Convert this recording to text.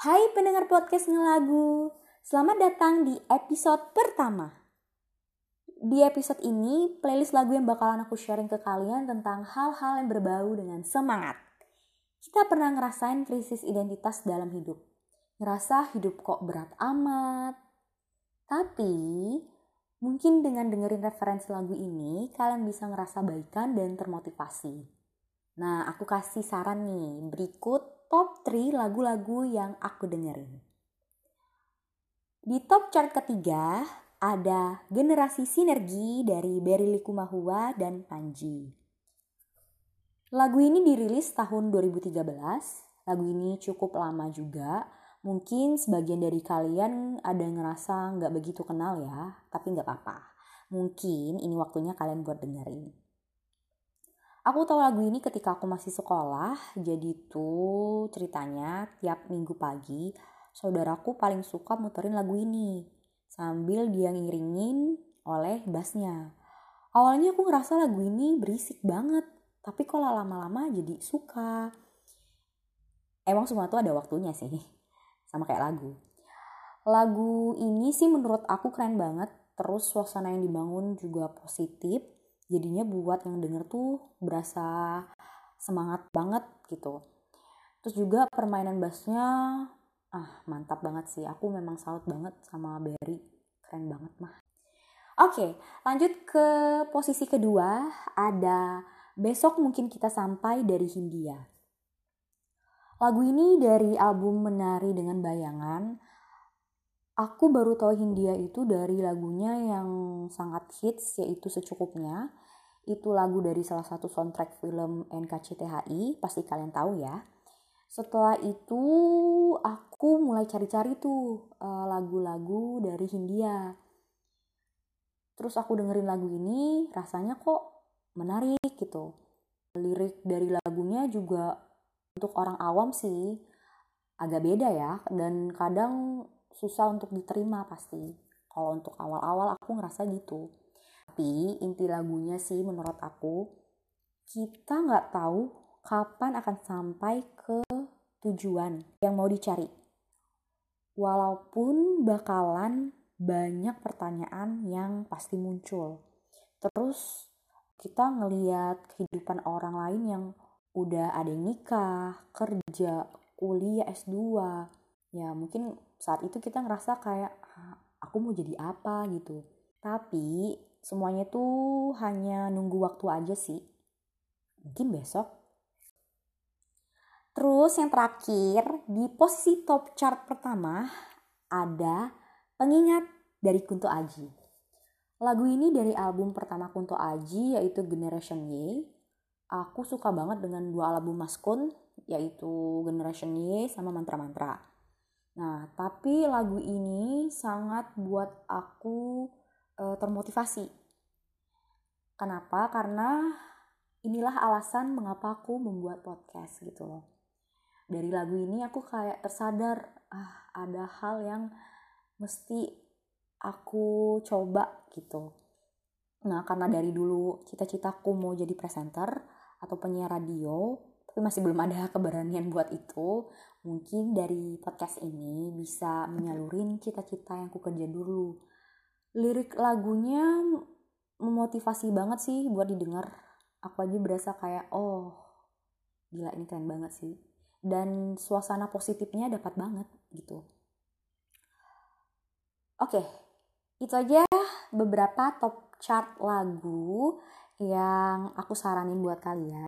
Hai pendengar podcast ngelagu, selamat datang di episode pertama. Di episode ini, playlist lagu yang bakalan aku sharing ke kalian tentang hal-hal yang berbau dengan semangat. Kita pernah ngerasain krisis identitas dalam hidup. Ngerasa hidup kok berat amat. Tapi, mungkin dengan dengerin referensi lagu ini, kalian bisa ngerasa baikan dan termotivasi. Nah, aku kasih saran nih, berikut top 3 lagu-lagu yang aku dengerin. Di top chart ketiga, ada Generasi Sinergi dari Berry Likumahua dan Panji. Lagu ini dirilis tahun 2013. Lagu ini cukup lama juga. Mungkin sebagian dari kalian ada ngerasa nggak begitu kenal ya, tapi nggak apa-apa. Mungkin ini waktunya kalian buat dengerin. Aku tahu lagu ini ketika aku masih sekolah, jadi tuh ceritanya tiap minggu pagi saudaraku paling suka muterin lagu ini sambil dia ngiringin oleh bassnya. Awalnya aku ngerasa lagu ini berisik banget, tapi kalau lama-lama jadi suka. Emang semua tuh ada waktunya sih, sama kayak lagu. Lagu ini sih menurut aku keren banget, terus suasana yang dibangun juga positif, jadinya buat yang denger tuh berasa semangat banget gitu. Terus juga permainan bassnya ah mantap banget sih. Aku memang salut banget sama Berry keren banget mah. Oke lanjut ke posisi kedua. Ada besok mungkin kita sampai dari Hindia. Lagu ini dari album Menari dengan Bayangan Aku baru tahu Hindia itu dari lagunya yang sangat hits yaitu Secukupnya. Itu lagu dari salah satu soundtrack film NKCTHI, pasti kalian tahu ya. Setelah itu aku mulai cari-cari tuh eh, lagu-lagu dari Hindia. Terus aku dengerin lagu ini rasanya kok menarik gitu. Lirik dari lagunya juga untuk orang awam sih agak beda ya dan kadang susah untuk diterima pasti. Kalau untuk awal-awal aku ngerasa gitu. Tapi inti lagunya sih menurut aku, kita nggak tahu kapan akan sampai ke tujuan yang mau dicari. Walaupun bakalan banyak pertanyaan yang pasti muncul. Terus kita ngeliat kehidupan orang lain yang udah ada yang nikah, kerja, kuliah S2. Ya mungkin saat itu kita ngerasa kayak aku mau jadi apa? gitu. Tapi semuanya tuh hanya nunggu waktu aja sih. Mungkin besok. Terus yang terakhir di posisi top chart pertama ada pengingat dari Kunto Aji. Lagu ini dari album pertama Kunto Aji yaitu Generation Y. Aku suka banget dengan dua album Maskun yaitu Generation Y sama Mantra Mantra Nah, tapi lagu ini sangat buat aku e, termotivasi. Kenapa? Karena inilah alasan mengapa aku membuat podcast gitu loh. Dari lagu ini aku kayak tersadar, ah ada hal yang mesti aku coba gitu. Nah, karena dari dulu cita-citaku mau jadi presenter atau penyiar radio, tapi masih belum ada keberanian buat itu mungkin dari podcast ini bisa menyalurin cita-cita yang ku kerja dulu. Lirik lagunya memotivasi banget sih buat didengar. Aku aja berasa kayak, oh gila ini keren banget sih. Dan suasana positifnya dapat banget gitu. Oke, itu aja beberapa top chart lagu yang aku saranin buat kalian.